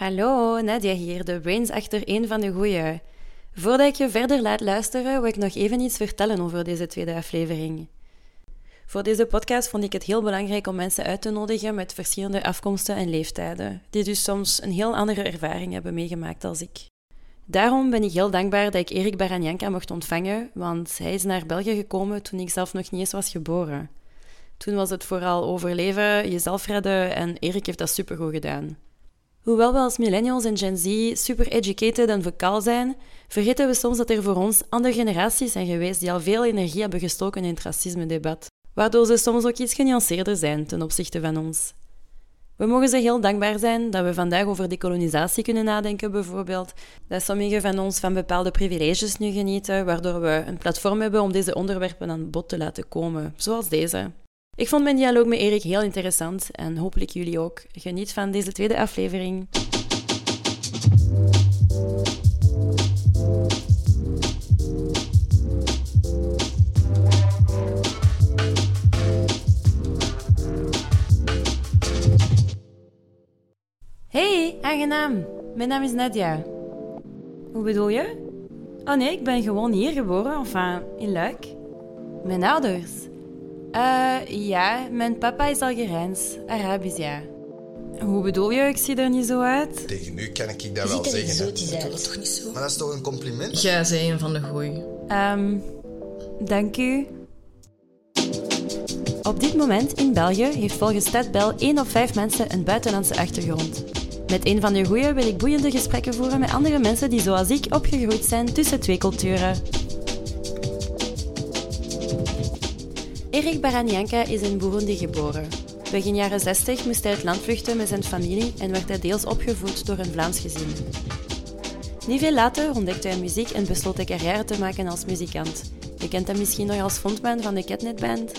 Hallo, Nadia hier, de brains achter één van de goeie. Voordat ik je verder laat luisteren, wil ik nog even iets vertellen over deze tweede aflevering. Voor deze podcast vond ik het heel belangrijk om mensen uit te nodigen met verschillende afkomsten en leeftijden, die dus soms een heel andere ervaring hebben meegemaakt als ik. Daarom ben ik heel dankbaar dat ik Erik Baranjanka mocht ontvangen, want hij is naar België gekomen toen ik zelf nog niet eens was geboren. Toen was het vooral overleven, jezelf redden en Erik heeft dat supergoed gedaan. Hoewel we als millennials en Gen Z super educated en vocaal zijn, vergeten we soms dat er voor ons andere generaties zijn geweest die al veel energie hebben gestoken in het racisme-debat, waardoor ze soms ook iets genuanceerder zijn ten opzichte van ons. We mogen ze heel dankbaar zijn dat we vandaag over decolonisatie kunnen nadenken, bijvoorbeeld. Dat sommigen van ons van bepaalde privileges nu genieten, waardoor we een platform hebben om deze onderwerpen aan bod te laten komen, zoals deze. Ik vond mijn dialoog met Erik heel interessant en hopelijk jullie ook. Geniet van deze tweede aflevering. Hey, aangenaam. Mijn naam is Nadia. Hoe bedoel je? Oh nee, ik ben gewoon hier geboren, enfin in Luik. Mijn ouders. Uh, ja, mijn papa is Algerijns, Arabisch, ja. Hoe bedoel je? Ik zie er niet zo uit. Tegen u kan ik dat wel zeggen. Zo, dat is toch niet zo? Maar dat is toch een compliment? Jij zei een van de goeie. Um, dank u. Op dit moment in België heeft volgens Stadbel 1 op 5 mensen een buitenlandse achtergrond. Met een van de goeie wil ik boeiende gesprekken voeren met andere mensen die zoals ik opgegroeid zijn tussen twee culturen. Erik Baranjanka is in Burundi geboren. Begin jaren 60 moest hij het land vluchten met zijn familie en werd hij deels opgevoed door een Vlaams gezin. Niet veel later ontdekte hij muziek en besloot hij carrière te maken als muzikant. Je kent hem misschien nog als frontman van de Catnet Band.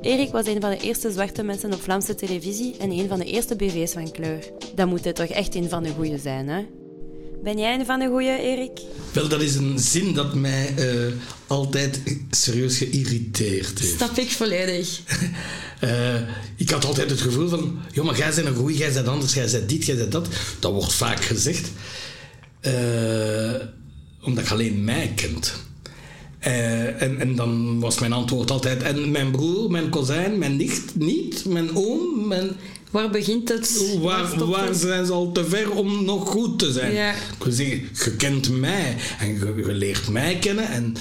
Erik was een van de eerste zwarte mensen op Vlaamse televisie en een van de eerste BV's van kleur. Dan moet hij toch echt een van de goeie zijn, hè? Ben jij een van de goeie, Erik? Wel, dat is een zin dat mij uh, altijd serieus geïrriteerd heeft. Snap ik volledig. uh, ik had altijd het gevoel van... Joh, maar jij bent een goeie, jij bent anders, jij bent dit, jij bent dat. Dat wordt vaak gezegd. Uh, omdat je alleen mij kent. en, en dan was mijn antwoord altijd... En mijn broer, mijn kozijn, mijn nicht niet, mijn oom, mijn... Waar begint het? Waar, waar zijn ze al te ver om nog goed te zijn? Ja. Ik wil zeggen, je kent mij en je, je, leert mij kennen en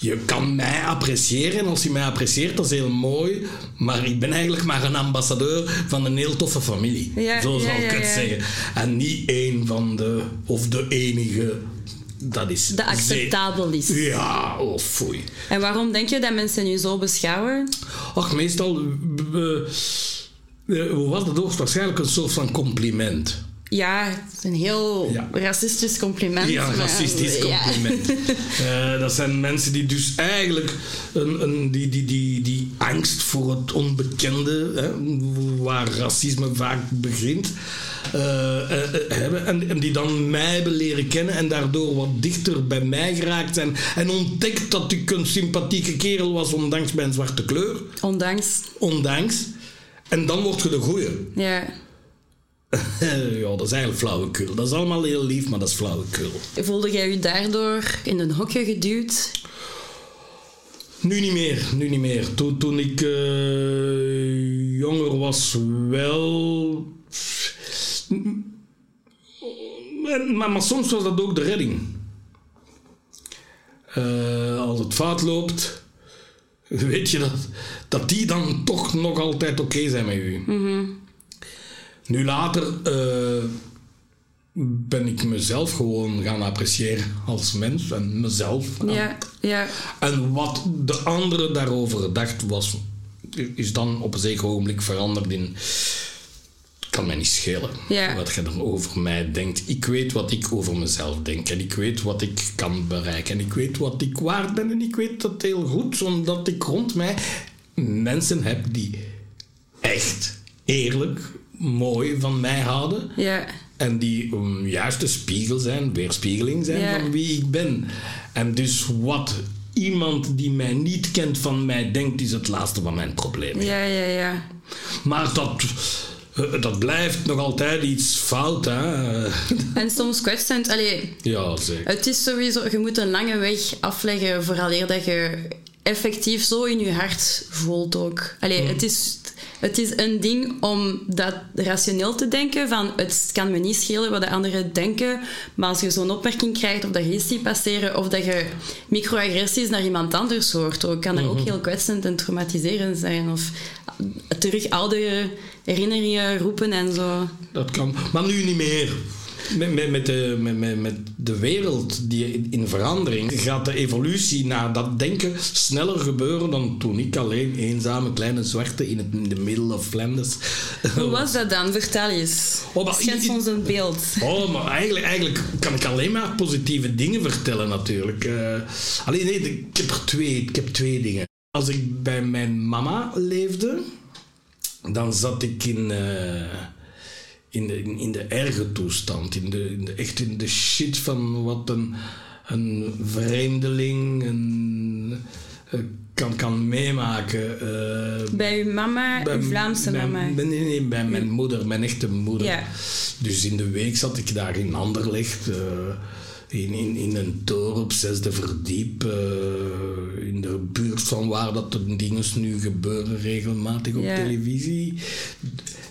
je kan mij appreciëren. En als je mij apprecieert, dat is heel mooi. Maar ik ben eigenlijk maar een ambassadeur van een heel toffe familie. Ja, Zo zal ja, ik ja, het zeggen. En niet één van de, of de enige. Dat is Dat acceptabel is. Ja, oh foei. En waarom denk je dat mensen nu zo beschouwen? Ach, meestal... eh, hoe was dat ook? Waarschijnlijk een soort van compliment. Ja, het een heel Ja. racistisch compliment. Ja, een racistisch ja. compliment. Eh, dat zijn mensen die dus eigenlijk een, een, die, die, die, die angst voor het onbekende, hè, waar racisme vaak begint, eh, eh, eh, hebben. En, en die dan mij hebben leren kennen en daardoor wat dichter bij mij geraakt zijn. En ontdekt dat ik een sympathieke kerel was, ondanks mijn zwarte kleur. Ondanks. Ondanks. En dan word je de goeie. Ja. ja, dat is eigenlijk flauwekul. Dat is allemaal heel lief, maar dat is flauwekul. Voelde jij je daardoor in een hokje geduwd? Nu niet meer, nu niet meer. Toen, toen ik eh, jonger was, wel. Maar, maar, soms was dat ook de redding. Eh, als het fout loopt, weet je dat, dat die dan toch nog altijd oké zijn met u. Nu later eh, ben ik mezelf gewoon gaan appreciëren als mens en mezelf. Ja, ja. En wat de andere daarover dacht, was, is dan op een zeker ogenblik veranderd in. Kan mij niet schelen Ja. wat je er over mij denkt. Ik weet wat ik over mezelf denk. En ik weet wat ik kan bereiken. En ik weet wat ik waard ben. En ik weet dat heel goed, omdat ik rond mij mensen heb die echt eerlijk, mooi van mij houden. Ja. En die een juiste spiegel zijn, weerspiegeling zijn Ja. van wie ik ben. En dus wat iemand die mij niet kent van mij denkt, is het laatste van mijn probleem. Ja, ja, ja. Maar dat dat blijft nog altijd iets fout. Hè? En soms kwetsend. Allee, Ja, zeker. het is sowieso... Je moet een lange weg afleggen vooraleer dat je effectief zo in je hart voelt ook. Allee, het, is, het is een ding om dat rationeel te denken. Van, het kan me niet schelen wat de anderen denken. Maar als je zo'n opmerking krijgt of dat je iets ziet passeren... of dat je microagressies naar iemand anders hoort... Ook, kan dat ook heel kwetsend en traumatiserend zijn. Of terug oude herinneringen roepen en zo. Dat kan. Maar nu niet meer. Met, met, met, de, met, de wereld die in, in verandering gaat de evolutie naar dat denken sneller gebeuren dan toen ik alleen eenzame kleine zwarte in, het, in de of Flanders. Hoe was dat dan? Vertel eens. Oh, Schets ons een beeld. Oh, maar eigenlijk, eigenlijk kan ik alleen maar positieve dingen vertellen natuurlijk. Eh, alleen nee, ik heb er twee, ik heb twee dingen. Als ik bij mijn mama leefde, dan zat ik in, eh, in, de, in, in de erge toestand. In de, in de, echt in de shit van wat een, een vreemdeling een, eh, kan, kan meemaken. eh, Bij uw mama, bij- uw Vlaamse bij- mama. bij- Nee, nee, bij mijn moeder, mijn echte moeder. Ja. Dus in de week zat ik daar in Anderlecht, eh, in, in, in een toren op zesde verdiep, eh, in de buurt van waar dat de dingen nu gebeuren regelmatig op Ja. televisie.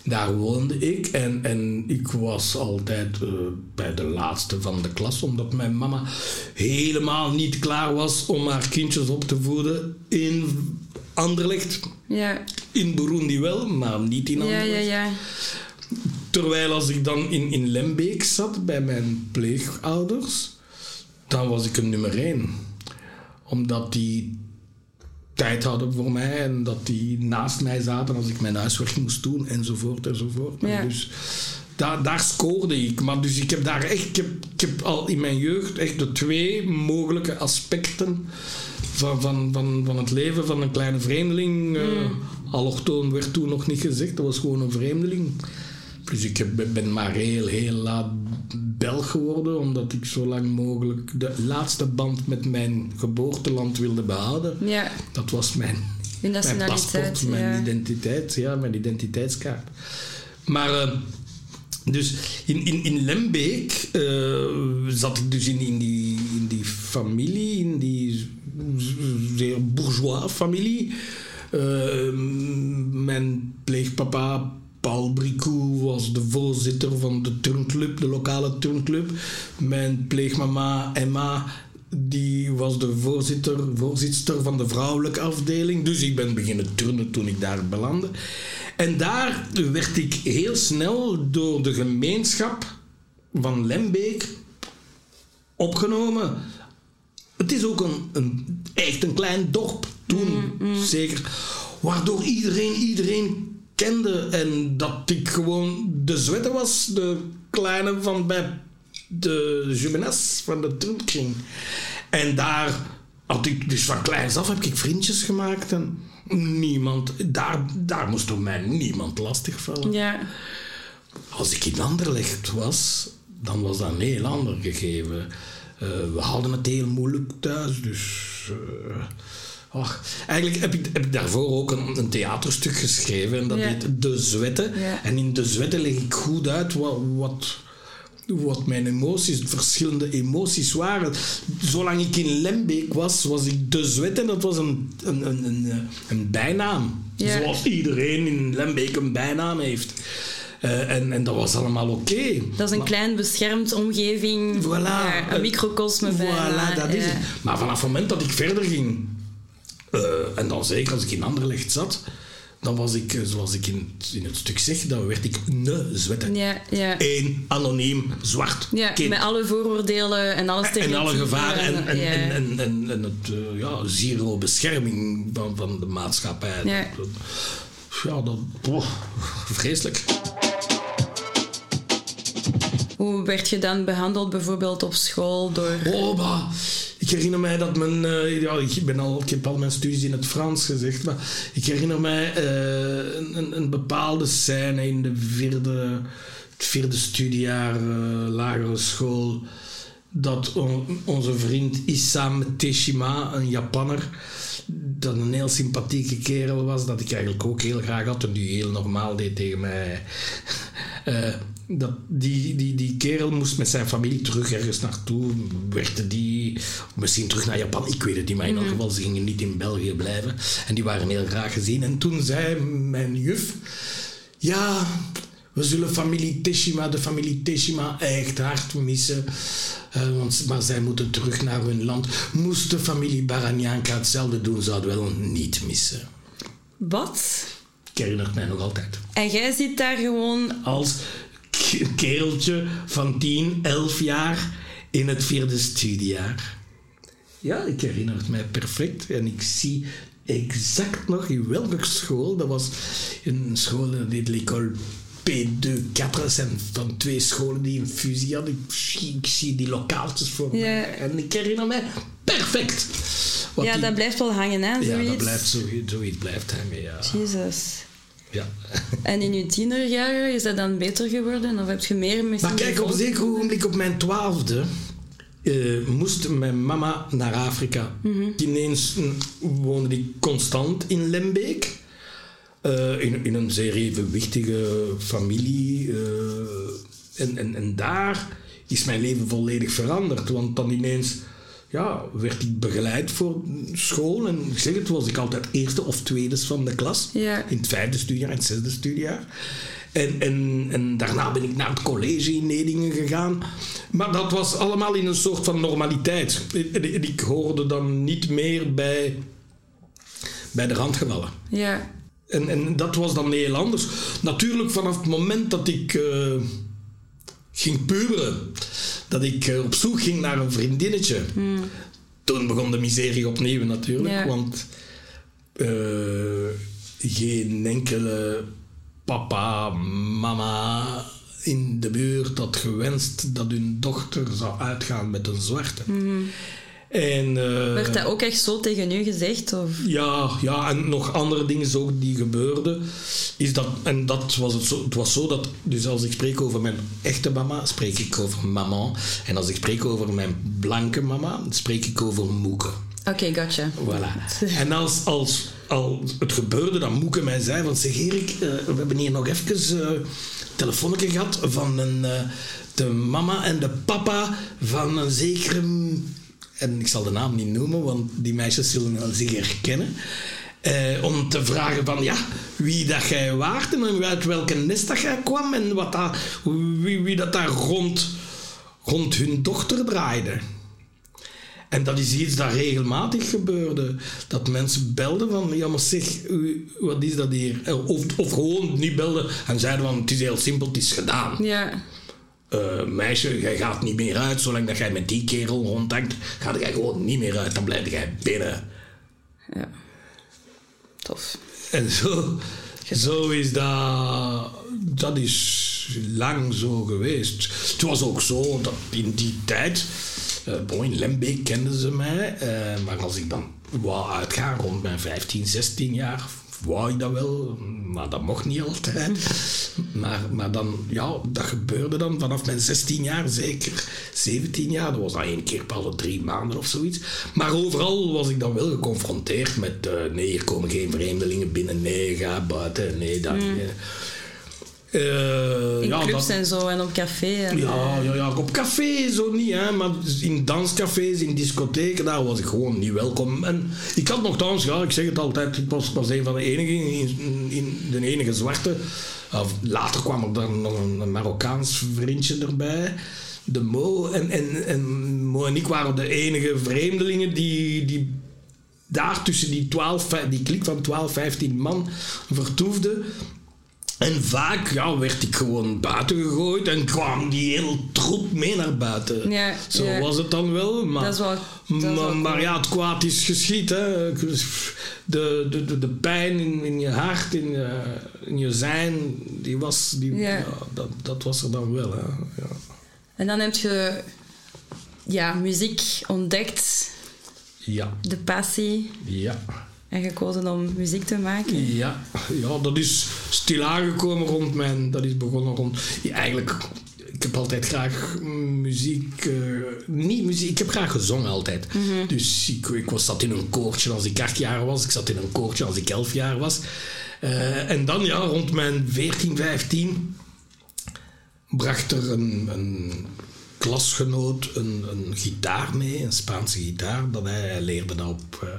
Daar woonde ik en, en ik was altijd eh, bij de laatste van de klas, omdat mijn mama helemaal niet klaar was om haar kindjes op te voeden in Anderlecht. Ja, In Burundi wel, maar niet in ja, Anderlecht. ja, ja. Terwijl als ik dan in, in Lembeek zat bij mijn pleegouders, dan was ik een nummer één. Omdat die tijd hadden voor mij en dat die naast mij zaten als ik mijn huiswerk moest doen enzovoort enzovoort. Ja. Dus daar, daar scoorde ik. Maar dus ik heb daar echt, ik heb, ik heb al in mijn jeugd echt de twee mogelijke aspecten van, van, van, van het leven van een kleine vreemdeling. eh, allochtoon werd toen nog niet gezegd, dat was gewoon een vreemdeling. Dus ik heb, ben maar heel, heel laat Belg geworden, omdat ik zo lang mogelijk de laatste band met mijn geboorteland wilde behouden. Ja, Dat was mijn, uw mijn paspoort, mijn ja. identiteit, ja, mijn identiteitskaart. Maar, eh, dus in, in, in Lembeek eh, zat ik dus in, in, die, in die familie, in die zeer bourgeois familie. Eh, mijn pleegpapa Paul Bricou was de voorzitter van de turnclub, de lokale turnclub. Mijn pleegmama Emma die was de voorzitter, voorzitter van de vrouwelijke afdeling. Dus ik ben beginnen turnen toen ik daar belandde. En daar werd ik heel snel door de gemeenschap van Lembeek opgenomen. Het is ook een, een, echt een klein dorp toen, zeker. Waardoor iedereen iedereen kende. En dat ik gewoon de zwette was, de kleine van bij de jumenes van de turnkring. En daar had ik, dus van kleins af heb ik vriendjes gemaakt. En niemand, daar, daar moest door mij niemand lastigvallen. Ja, Als ik in Anderlecht was, dan was dat een heel ander gegeven. Eh, we hadden het heel moeilijk thuis, dus... eh, eigenlijk heb ik, heb ik daarvoor ook een, een theaterstuk geschreven en dat heet De Zwetten. En in De Zwetten leg ik goed uit wat, wat, wat mijn emoties, verschillende emoties waren. Zolang ik in Lembeek was, was ik De Zwetten. Dat was een, een, een, een, een bijnaam. Zoals iedereen in Lembeek een bijnaam heeft. Eh, en, en dat was allemaal oké. dat is een Maar- klein beschermd omgeving. Voilà. Een microcosme bijna. Voilà, dat is het. Maar vanaf het moment dat ik verder ging, eh, en dan zeker als ik in Anderlecht zat, dan was ik, eh, zoals ik in, het- in het stuk zeg, dan werd ik ne zwette. Ja, ja. Eén anoniem zwart Ja, kind. met alle vooroordelen en alle en stereotypen. alle gevaren en, en, ja. en, en, en, en het eh, ja, zero bescherming van, van de maatschappij. Ja. Dat- ja, dat... vreselijk. Hoe werd je dan behandeld bijvoorbeeld op school door... Oh, maar ik herinner mij dat mijn... eh, ja, ik, ben al, ik heb al mijn studies in het Frans gezegd, maar ik herinner mij eh, een, bepaalde scène in de vierde, het vierde studiejaar eh, lagere school dat on- onze vriend Issam Teshima, een Japanner, dat een heel sympathieke kerel was, dat ik eigenlijk ook heel graag had en die heel normaal deed tegen mij. Eh, dat die, die, die kerel moest met zijn familie terug ergens naartoe. Werd die misschien terug naar Japan? Ik weet het niet, maar in elk geval, ze gingen niet in België blijven. En die waren heel graag gezien. En toen zei mijn juf: Ja, we zullen familie Teshima, de familie Teshima, echt hard missen. Uh, want, maar zij moeten terug naar hun land. Moest de familie Baranyanka hetzelfde doen, zouden we wel niet missen. Wat? Ik herinner het mij nog altijd. En jij zit daar gewoon... Als kereltje van 10, 11 jaar in het vierde studiejaar. Ja, ik herinner het mij perfect. En ik zie exact nog in welke school. Dat was een school, dit l'école P2, 4 zijn van twee scholen die een fusie hadden. Ik zie die lokaaltjes voor Ja. mij. En ik herinner mij perfect. wat Ja, die- dat blijft wel hangen, hè? ja, Zoiets. dat blijft zo, zoiets blijft hangen, ja. Jezus. Ja. En in je tienerjaren is dat dan beter geworden? Of heb je meer misschien... Maar kijk, op een zeker ogenblik op mijn twaalfde eh, moest mijn mama naar Afrika. Ineens mm, woonde ik constant in Lembeek. Eh, in, in een zeer evenwichtige familie. eh, en, en, en daar is mijn leven volledig veranderd. Want dan ineens ja, werd ik begeleid voor school. En ik zeg het, was ik altijd eerste of tweede van de klas. Ja. In het vijfde studiejaar, in het zesde studiejaar. En, en, en daarna ben ik naar het college in Nedingen gegaan. Maar dat was allemaal in een soort van normaliteit. En- en Ik hoorde dan niet meer bij, bij de randgevallen. Ja. En, en dat was dan heel anders. Natuurlijk vanaf het moment dat ik eh, ging puberen, dat ik eh, op zoek ging naar een vriendinnetje, toen begon de miserie opnieuw natuurlijk. Ja. Want eh, geen enkele papa, mama in de buurt had gewenst dat hun dochter zou uitgaan met een zwarte. En, eh, Werd dat ook echt zo tegen u gezegd? Of? ja, ja, en nog andere dingen ook die gebeurden. Is dat, en dat was het, zo, het was zo dat, dus als ik spreek over mijn echte mama, spreek ik over maman. En als ik spreek over mijn blanke mama, spreek ik over moeke. Oké, gotcha. Voilà. En als, als, als het gebeurde, dan Moeke mij zei van zeg Erik, eh, we hebben hier nog even eh telefoonnetje gehad van een, de mama en de papa van een zekere... En ik zal de naam niet noemen, want die meisjes zullen wel zich herkennen. Eh, om te vragen van ja, wie dat jij waart en uit welke nest dat jij kwam en wat dat, wie, wie dat daar rond, rond hun dochter draaide. En dat is iets dat regelmatig gebeurde. Dat mensen belden van, ja maar zeg, wat is dat hier? Eh, Of, of gewoon niet belden en zeiden van, het is heel simpel, het is gedaan. Ja. Eh, meisje, jij gaat niet meer uit. Zolang dat jij met die kerel rondhangt, ga jij gewoon niet meer uit. Dan blijf jij binnen. ja. Tof. En zo, zo is dat... Dat is lang zo geweest. Het was ook zo dat in die tijd... bon, in Lembeek kenden ze mij. eh, maar als ik dan wou uitgaan rond mijn 15, 16 jaar... Wou ik dat wel, maar dat mocht niet altijd. Maar, maar dan, ja, dat gebeurde dan vanaf mijn 16 jaar, zeker 17 jaar. Dat was dan één keer per alle drie maanden of zoiets. Maar overal was ik dan wel geconfronteerd met... eh, nee, hier komen geen vreemdelingen binnen. Nee, ga buiten. Nee, dat... eh. Eh, In ja, clubs dat- en zo en op café. En, ja, ja, ja, op café zo niet, hè, maar in danscafés, in discotheken, daar was ik gewoon niet welkom. En ik had nogthans, ja, ik zeg het altijd, ik was, was een van de enigen, in, in, de enige zwarte. Of later kwam er dan nog een, een Marokkaans vriendje erbij, de Mo. En, en, en Mo en ik waren de enige vreemdelingen die, die daar tussen die, 12, vij- die klik van 12, 15 man vertoefden. En vaak ja, werd ik gewoon buiten gegooid en kwam die hele troep mee naar buiten. Ja, Zo ja. was het dan wel. Maar, Dat is wel- dat is wel maar, ja, het kwaad is geschied. Hè. De, de, de, pijn in, in je hart, in je, in je zijn, die was, die, Ja. ja. dat, dat was er dan wel. Hè. Ja. En dan heb je ja, muziek ontdekt, Ja. de passie, ja. En gekozen om muziek te maken. Ja, ja, dat is stil aangekomen rond mijn... Dat is begonnen rond... ja, eigenlijk, ik heb altijd graag muziek. eh, niet muziek, ik heb graag gezongen altijd. Dus ik, ik was, zat in een koortje als ik acht jaar was. Ik zat in een koortje als ik elf jaar was. Eh, en dan, ja, rond mijn 14, 15 bracht er een, een klasgenoot een, een gitaar mee, een Spaanse gitaar. Dat hij, hij leerde dat op, eh,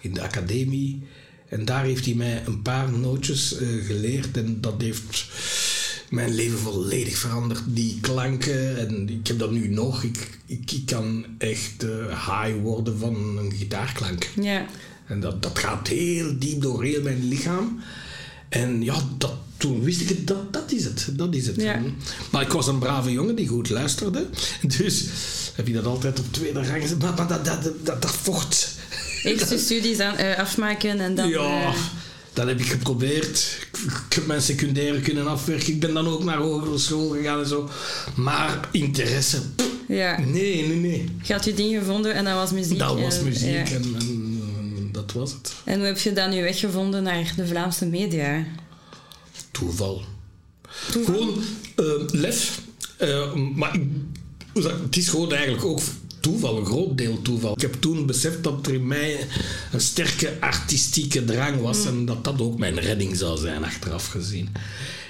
in de academie. En daar heeft hij mij een paar nootjes eh, geleerd. En dat heeft mijn leven volledig veranderd. Die klanken, en ik heb dat nu nog. Ik, ik, ik kan echt eh, high worden van een gitaarklank. Ja. En dat, dat gaat heel diep door heel mijn lichaam. En ja, dat, toen wist ik het, dat, dat is het. Dat is het. Ja. Maar ik was een brave jongen die goed luisterde. Dus heb je dat altijd op tweede rang gezet. Maar, maar dat, dat, dat, dat, vocht. Eerst je studies aan, eh, afmaken en dan... Ja, eh, dat heb ik geprobeerd. Ik, heb mijn secundaire kunnen afwerken. Ik ben dan ook naar hogere school gegaan en zo. Maar interesse, pff, ja. nee, nee, nee. Je had je ding gevonden en dat was muziek. Dat was eh, muziek ja. en, en, en dat was het. En hoe heb je dat nu weggevonden naar de Vlaamse media? Toeval. Toeval? Gewoon eh, lef. Eh, maar ik, het is gewoon eigenlijk ook toeval, een groot deel toeval. Ik heb toen beseft dat er in mij een sterke artistieke drang was en dat dat ook mijn redding zou zijn, achteraf gezien.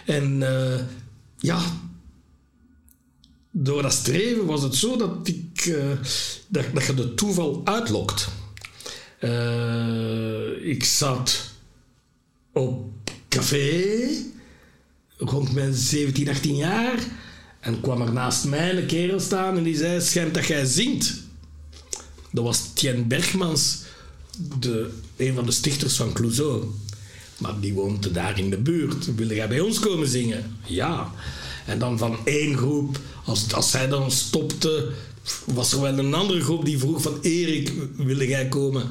En eh, ja, door dat streven was het zo dat, ik, eh, dat, dat je de toeval uitlokt. Eh, ik zat op café rond mijn 17, 18 jaar. En kwam er naast mij een kerel staan en die zei: Schijnt dat jij zingt. Dat was Tien Bergmans, de, een van de stichters van Clouseau. Maar die woonde daar in de buurt. Wil jij bij ons komen zingen? Ja. En dan van één groep, als, als zij dan stopte, was er wel een andere groep die vroeg van Erik, wil jij komen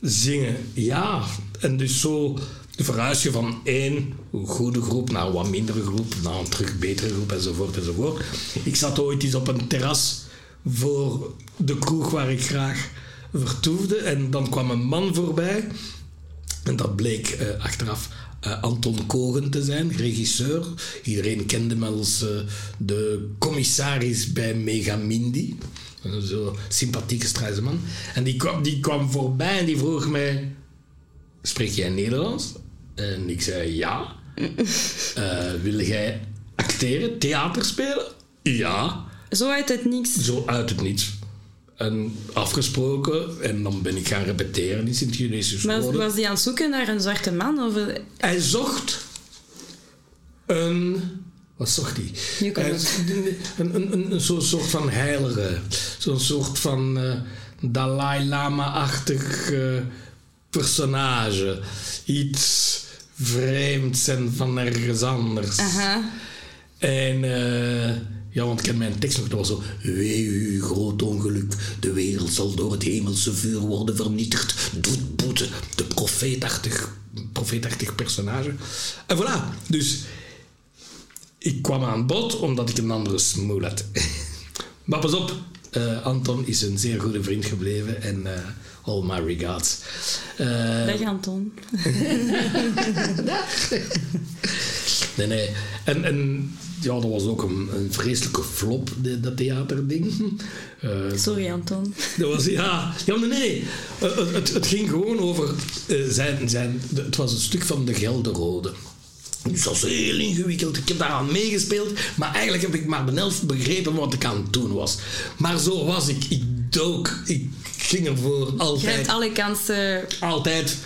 zingen? Ja. En dus zo verhuis je van één goede groep naar een wat mindere groep, naar een terug betere groep enzovoort enzovoort. Ik zat ooit eens op een terras voor de kroeg waar ik graag vertoefde en dan kwam een man voorbij en dat bleek eh, achteraf eh, Anton Kogen te zijn, regisseur. Iedereen kende hem als eh, de commissaris bij Megamindi. Een Zo sympathieke straatman. En die kwam, die kwam voorbij en die vroeg mij: Spreek jij Nederlands? En ik zei ja. Eh, wil jij acteren, theater spelen? Ja. Zo uit het niks. Zo uit het niets. En afgesproken en dan ben ik gaan repeteren in Sint-Genesius Maar Rode. was die aan het zoeken naar een zwarte man? Of, Hij zocht een. Wat zocht hij? Hij- Een, een, een, een zo'n soort van heilige. Zo'n soort van eh, Dalai Lama-achtig eh, personage. Iets vreemds en van ergens anders. aha. En eh, ja, want ik ken mijn tekst nog, dat was zo... Wee u, groot ongeluk, de wereld zal door het hemelse vuur worden vernietigd. Doet boete, de profeetachtig, profeetachtig personage. En voilà, dus ik kwam aan bod omdat ik een andere smoel had. maar pas op, eh, Anton is een zeer goede vriend gebleven en eh, all my regards. Eh, Dag Anton. Nee, nee. En, en ja, dat was ook een, een vreselijke flop, de- dat theaterding. Eh, Sorry Anton. dat was, ja, ja nee, nee. Eh, het, het, ging gewoon over zijn, zijn... Het was een stuk van de Gelderode. Dus dat was heel ingewikkeld. Ik heb daaraan meegespeeld. Maar eigenlijk heb ik maar de helft begrepen wat ik aan het doen was. Maar zo was ik. Ik dook. Ik ging ervoor. Je Altijd. hebt alle kansen. Altijd.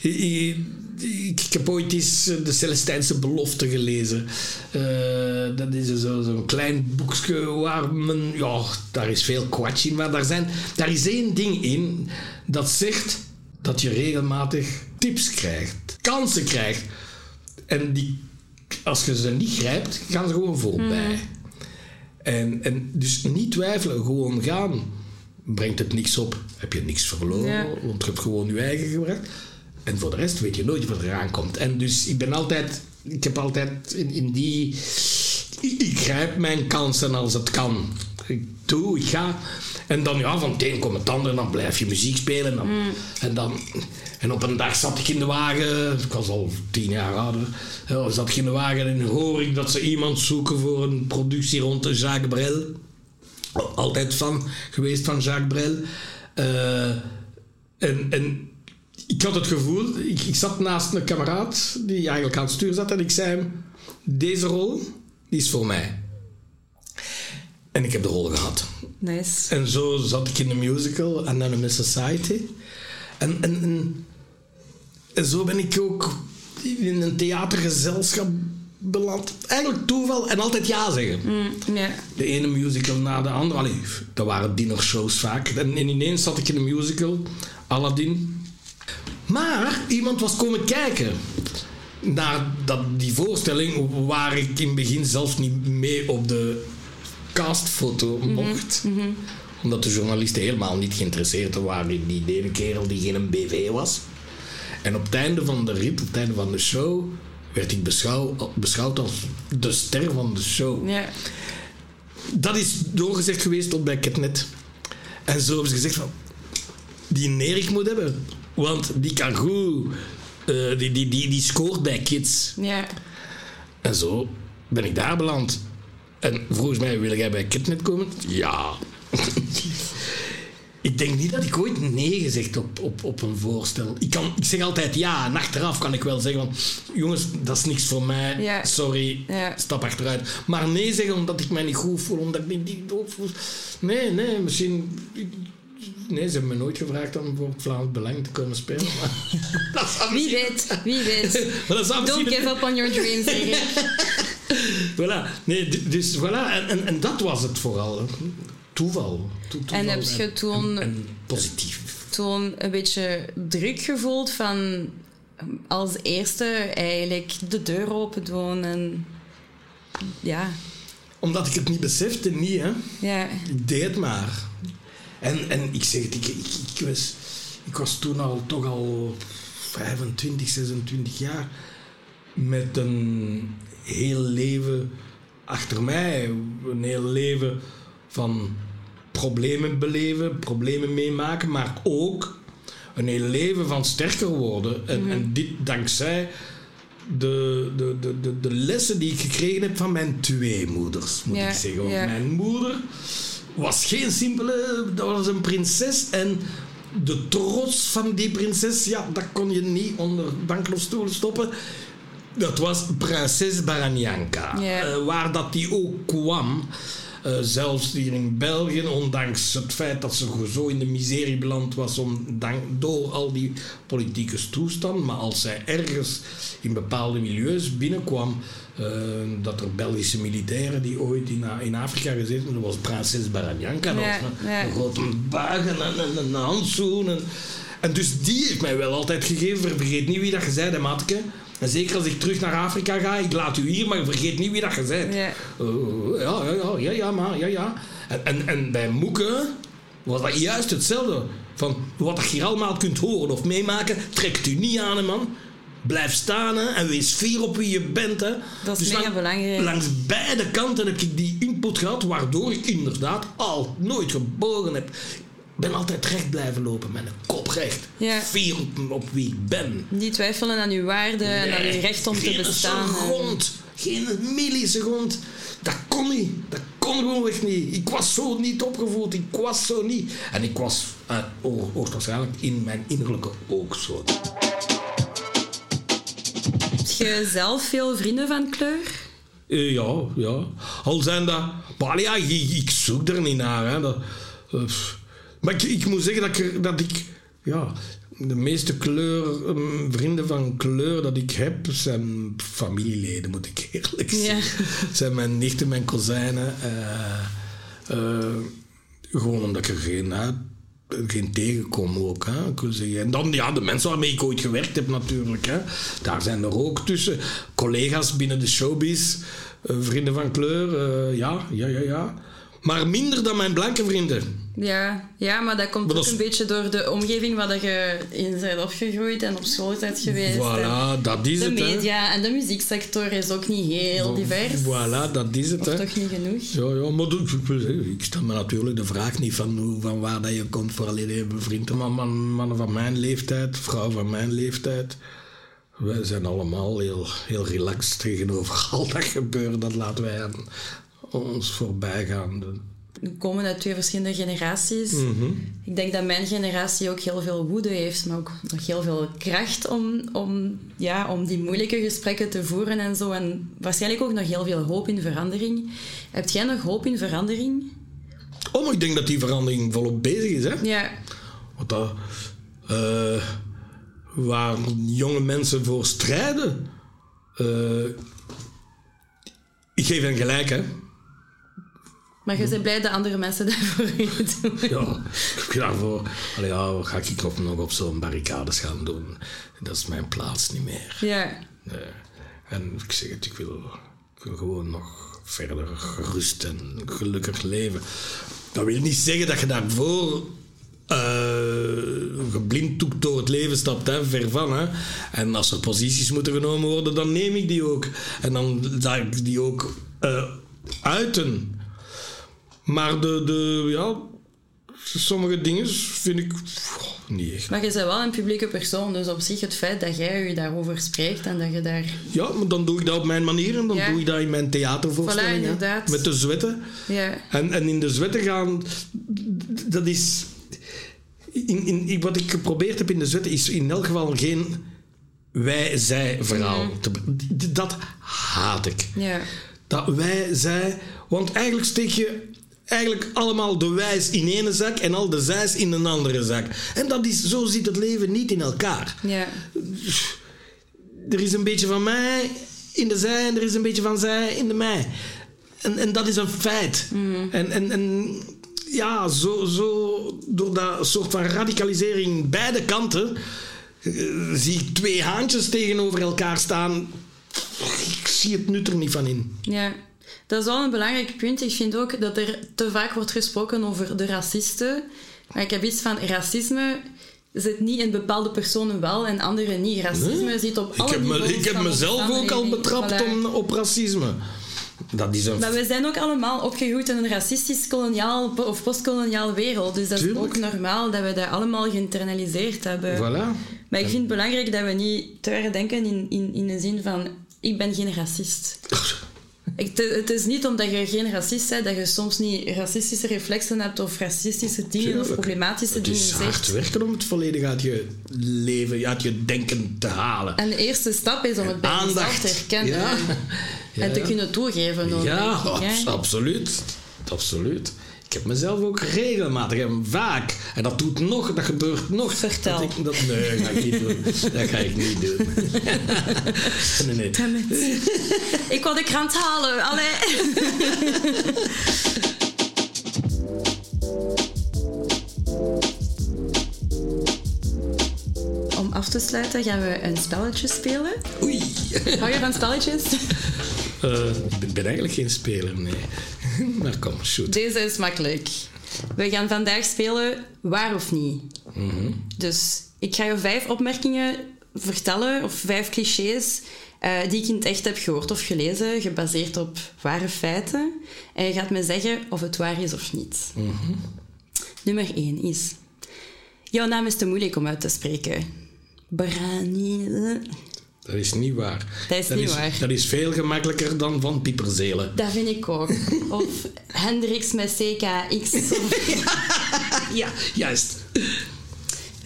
Ik, heb ooit eens eh, de Celestijnse belofte gelezen. Eh, dat is zo- zo'n klein boekje waar men... Ja, daar is veel kwatsch in, maar daar, zijn, daar is één ding in dat zegt dat je regelmatig tips krijgt, kansen krijgt. En die, als je ze niet grijpt, gaan ze gewoon voorbij. En, en dus niet twijfelen, gewoon gaan. Brengt het niks op, heb je niks verloren, Ja. want je hebt gewoon je eigen gebracht. En voor de rest weet je nooit wat eraan komt. En dus ik ben altijd, ik heb altijd in, in die. Ik, ik grijp mijn kansen als het kan. ik doe, ik ga. En dan ja, van het een komt het ander, dan blijf je muziek spelen. Dan, en, dan, en op een dag zat ik in de wagen, ik was al tien jaar ouder, ja, zat ik in de wagen en hoor ik dat ze iemand zoeken voor een productie rond de Jacques Brel. Altijd van geweest van Jacques Brel. Eh, en, en ik had het gevoel, ik, ik zat naast een kameraad die eigenlijk aan het stuur zat en ik zei hem, deze rol, die is voor mij. En ik heb de rol gehad. Nice. En zo zat ik in de musical Anonymous Society. En, en, en, en zo ben ik ook in een theatergezelschap beland. Eigenlijk toeval en altijd ja zeggen. Ja. De ene musical na de andere. Allee, dat waren dinnershows vaak. En, en ineens zat ik in een musical, Aladdin. Maar iemand was komen kijken naar dat, die voorstelling waar ik in het begin zelfs niet mee op de castfoto mocht. Omdat de journalisten helemaal niet geïnteresseerd waren in die ene kerel die geen BV was. En op het einde van de rit, op het einde van de show, werd ik beschouw, beschouwd als de ster van de show. Ja. Dat is doorgezegd geweest tot bij Ketnet. En zo hebben ze gezegd van... Die Nerik moet hebben. Want die kan goed... eh, die, die, die, die scoort bij kids. Ja. En zo ben ik daar beland. En volgens mij wil jij bij Ketnet komen? Ja. ik denk niet dat ik ooit nee gezegd op, op, op een voorstel. Ik, kan, ik zeg altijd ja. En achteraf kan ik wel zeggen van... Jongens, dat is niks voor mij. Ja. Sorry. Ja. Stap achteruit. Maar nee zeggen omdat ik mij niet goed voel. Omdat ik me niet goed voel. Nee, nee. Misschien... Nee, ze hebben me nooit gevraagd om voor Vlaams Belang te komen spelen. Maar Wie weet, wie weet. Don't give up on your dreams, Erik. Voilà. Nee, dus voilà. En, en, en dat was het vooral. Toeval. To- toeval En heb je toen- En, en positief. Toen een beetje druk gevoeld van als eerste eigenlijk de deur open doen en ja, Omdat ik het niet besefte, niet hè. ja, Ik deed het maar. En, en ik zeg het, ik, ik, ik, was, ik was toen al toch al 25, 26 jaar met een heel leven achter mij. Een heel leven van problemen beleven, problemen meemaken, maar ook een leven van sterker worden. En, en dit dankzij de, de, de, de, de lessen die ik gekregen heb van mijn twee moeders, moet Ja, ik zeggen. Want ja. Mijn moeder was geen simpele, dat was een prinses en de trots van die prinses, ja, dat kon je niet onder banklostoelen stoppen. Dat was prinses Baranjanka. Ja. Eh, waar dat die ook kwam, eh, zelfs hier in België, ondanks het feit dat ze zo in de miserie beland was om, dank, door al die politieke toestand. Maar als zij ergens in bepaalde milieus binnenkwam, eh, dat er Belgische militairen die ooit in, in Afrika gezeten hebben, dat was prinses Baranjanka. Dat Ja, een, ja. een grote buig en een, handzoen. En, en dus die heeft mij wel altijd gegeven. Vergeet niet wie dat zei, hè, matke. En zeker als ik terug naar Afrika ga, ik laat u hier, maar vergeet niet wie dat je bent. Ja. Uh, ja, ja, ja, ja, ja, maar, ja, ja. En, en, en bij Moeke was dat juist hetzelfde. Van wat je hier allemaal kunt horen of meemaken, trekt u niet aan, hè, man. Blijf staan hè, en wees fier op wie je bent. Hè. Dat is lang- belangrijk. Langs beide kanten heb ik die input gehad, waardoor ik inderdaad al nooit gebogen heb. Ik ben altijd recht blijven lopen, met een kop recht. Ja. Fier op, op wie ik ben. niet twijfelen aan uw waarde en aan uw recht om te geen bestaan. seconde, geen milliseconde. Dat kon niet. Dat kon gewoonweg niet. Ik was zo niet opgevoed. Ik was zo niet. En ik was uh, hoogstwaarschijnlijk in mijn innerlijke ook zo. Heb je zelf veel vrienden van kleur? Eh, ja, ja. Al zijn dat... Maar ja, ik, ik zoek er niet naar. Hè. Dat, eh, pff. Maar ik, ik moet zeggen dat ik... Dat ik ja, de meeste kleur, ehm, vrienden van kleur dat ik heb, zijn familieleden, moet ik eerlijk Ja. zeggen. zijn mijn nichten, mijn kozijnen. eh, eh, gewoon omdat ik er geen, geen tegenkom ook. Hè, zeggen. En dan ja, de mensen waarmee ik ooit gewerkt heb natuurlijk. Hè. Daar zijn er ook tussen. Collega's binnen de showbiz, eh, vrienden van kleur. ja, ja, ja, ja. Maar minder dan mijn blanke vrienden. Ja, ja maar dat komt Maar ook dat een beetje door de omgeving waar dat je in bent opgegroeid en op school bent geweest. Voilà, dat is de het. hè. media en de muzieksector is ook niet heel divers. Voilà, dat is het. Of toch niet genoeg? Ja, ja, maar ik, stel me natuurlijk de vraag niet van, hoe, van waar dat je komt voor alleen even vrienden. Maar man, mannen van mijn leeftijd, vrouwen van mijn leeftijd. Wij zijn allemaal heel, heel relaxed tegenover al dat gebeuren. Dat laten wij aan ons voorbij gaan. We komen uit twee verschillende generaties. Ik denk dat mijn generatie ook heel veel woede heeft, maar ook nog heel veel kracht om, om, ja, om die moeilijke gesprekken te voeren en zo. En waarschijnlijk ook nog heel veel hoop in verandering. Heb jij nog hoop in verandering? Oh, maar ik denk dat die verandering volop bezig is. Hè? Ja, Want dat, eh, waar jonge mensen voor strijden. eh, ik geef hen gelijk, hè. Maar je bent blij dat andere mensen dat voor je doen. Ja, ik daarvoor. Allee, ja, wat ga ik op, nog op zo'n barricades gaan doen? Dat is mijn plaats niet meer. Ja, Nee. En ik zeg het, ik wil, ik wil gewoon nog verder gerust en gelukkig leven. Dat wil niet zeggen dat je daarvoor eh geblinddoekt door het leven stapt, hè, ver van. Hè. En als er posities moeten genomen worden, dan neem ik die ook. En dan zal ik die ook eh, uiten. Maar de, de, ja, sommige dingen vind ik niet echt. maar je bent wel een publieke persoon, dus op zich het feit dat jij je daarover spreekt en dat je daar... Ja, maar dan doe ik dat op mijn manier en dan Ja. doe ik dat in mijn. Voilà, inderdaad. Met de zwetten. Ja, En, en in de zwetten gaan, dat is. In, in, wat ik geprobeerd heb in de zwetten is in elk geval geen wij-zij-verhaal. D- Dat haat ik. ja. Dat wij-zij. Want eigenlijk steek je eigenlijk allemaal de wijs in ene zak en al de zijs in een andere zak. En dat is, zo zit het leven niet in elkaar Ja, er is een beetje van mij in de zij en er is een beetje van zij in de mij. En, en dat is een feit. En, en, en ja, zo, zo door dat soort van radicalisering beide kanten eh, zie ik twee haantjes tegenover elkaar staan. Ik zie het nut er niet van in. ja. Dat is wel een belangrijk punt. Ik vind ook dat er te vaak wordt gesproken over de racisten. Maar ik heb iets van racisme zit niet in bepaalde personen wel en anderen niet. Racisme zit op Ik alle heb, me, ik heb van de mezelf ook al betrapt om, op racisme. Dat is een Maar we zijn ook allemaal opgegroeid in een racistisch koloniaal of postkoloniaal wereld. Dus dat is ook normaal dat we dat allemaal geïnternaliseerd hebben. Voilà. Maar ik vind het belangrijk dat we niet te denken in, in, in de zin van... Ik ben geen racist. Ik, te- het is niet omdat je geen racist bent dat je soms niet racistische reflexen hebt of racistische dingen of problematische Het dingen is hard zegt. werken om het volledig uit je leven, uit je denken te halen. En de eerste stap is om het bij jezelf te herkennen Ja. en, Ja, te kunnen toegeven. Ja, ik, absoluut. Absoluut. Ik heb mezelf ook regelmatig en vaak, en dat doet nog, dat gebeurt nog. Vertel. Dat ik, dat, nee, dat ga ik niet doen. Dat ga ik niet doen. nee, nee. Ik wil de krant halen. Allee. Om af te sluiten gaan we een spelletje spelen. Oei. Hou je van spelletjes? Eh, ik ben eigenlijk geen speler, nee. Maar kom, shoot. Deze is makkelijk. We gaan vandaag spelen waar of niet. Dus ik ga je vijf opmerkingen vertellen, of vijf clichés, eh, die ik in het echt heb gehoord of gelezen, gebaseerd op ware feiten. En je gaat me zeggen of het waar is of niet. Nummer 1 is... Jouw naam is te moeilijk om uit te spreken. Brani... Dat is niet waar. Dat is niet waar. Dat is veel gemakkelijker dan van pieperzelen. Dat vind ik ook. Of Hendrix met CKX. Ja, juist.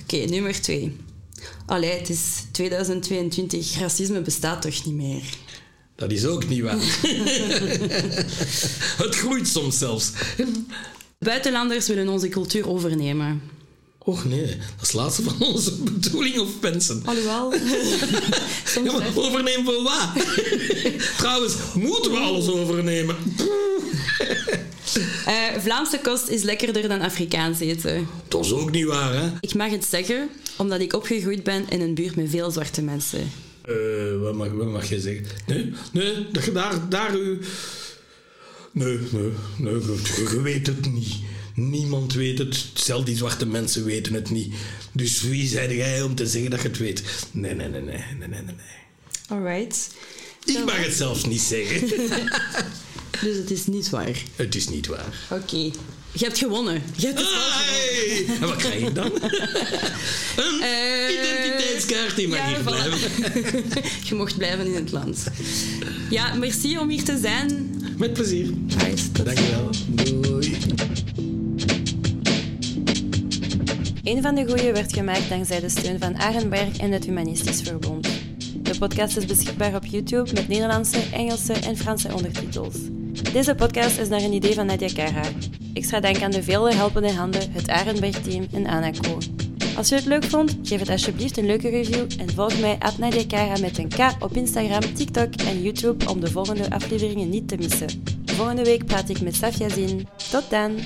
Oké, nummer twee. Allee, het is 2022. Racisme bestaat toch niet meer? Dat is ook niet waar. het groeit soms zelfs. Buitenlanders willen onze cultuur overnemen. Och nee, dat is het laatste van onze bedoeling of wensen. Alhoewel. Ja, maar overnemen voor wat? Trouwens, moeten we alles overnemen? Eh, Vlaamse kost is lekkerder dan Afrikaans eten. Dat is ook niet waar, hè? Ik mag het zeggen, omdat ik opgegroeid ben in een buurt met veel zwarte mensen. Eh, wat, mag, wat mag je zeggen? Nee, nee daar, daar u... Nee, nee, nee, je weet het niet. Niemand weet het. Zelfs die zwarte mensen weten het niet. Dus wie zei jij om te zeggen dat je het weet? Nee, nee, nee, nee, nee, nee, nee. Alright. Ik mag het zelfs niet zeggen. Dus het is niet waar. het is niet waar. Oké. Je hebt gewonnen. Je hebt het wel. Hey! En wat krijg ik dan? Een Eh, identiteitskaart, die mag ja, hier voilà. blijven. Je mocht blijven in het land. Ja, merci om hier te zijn. Met plezier. Alright, tot Dankjewel. Doei. Een van de goeie werd gemaakt dankzij de steun van Arenberg en het Humanistisch Verbond. De podcast is beschikbaar op YouTube met Nederlandse, Engelse en Franse ondertitels. Deze podcast is naar een idee van Nadia Kara. Extra dank aan de vele helpende handen, het Arenberg-team en Anaco. Als je het leuk vond, geef het alsjeblieft een leuke review en volg mij at Nadia Kara met een K op Instagram, TikTok en YouTube om de volgende afleveringen niet te missen. Volgende week praat ik met Safia Zin. Tot dan!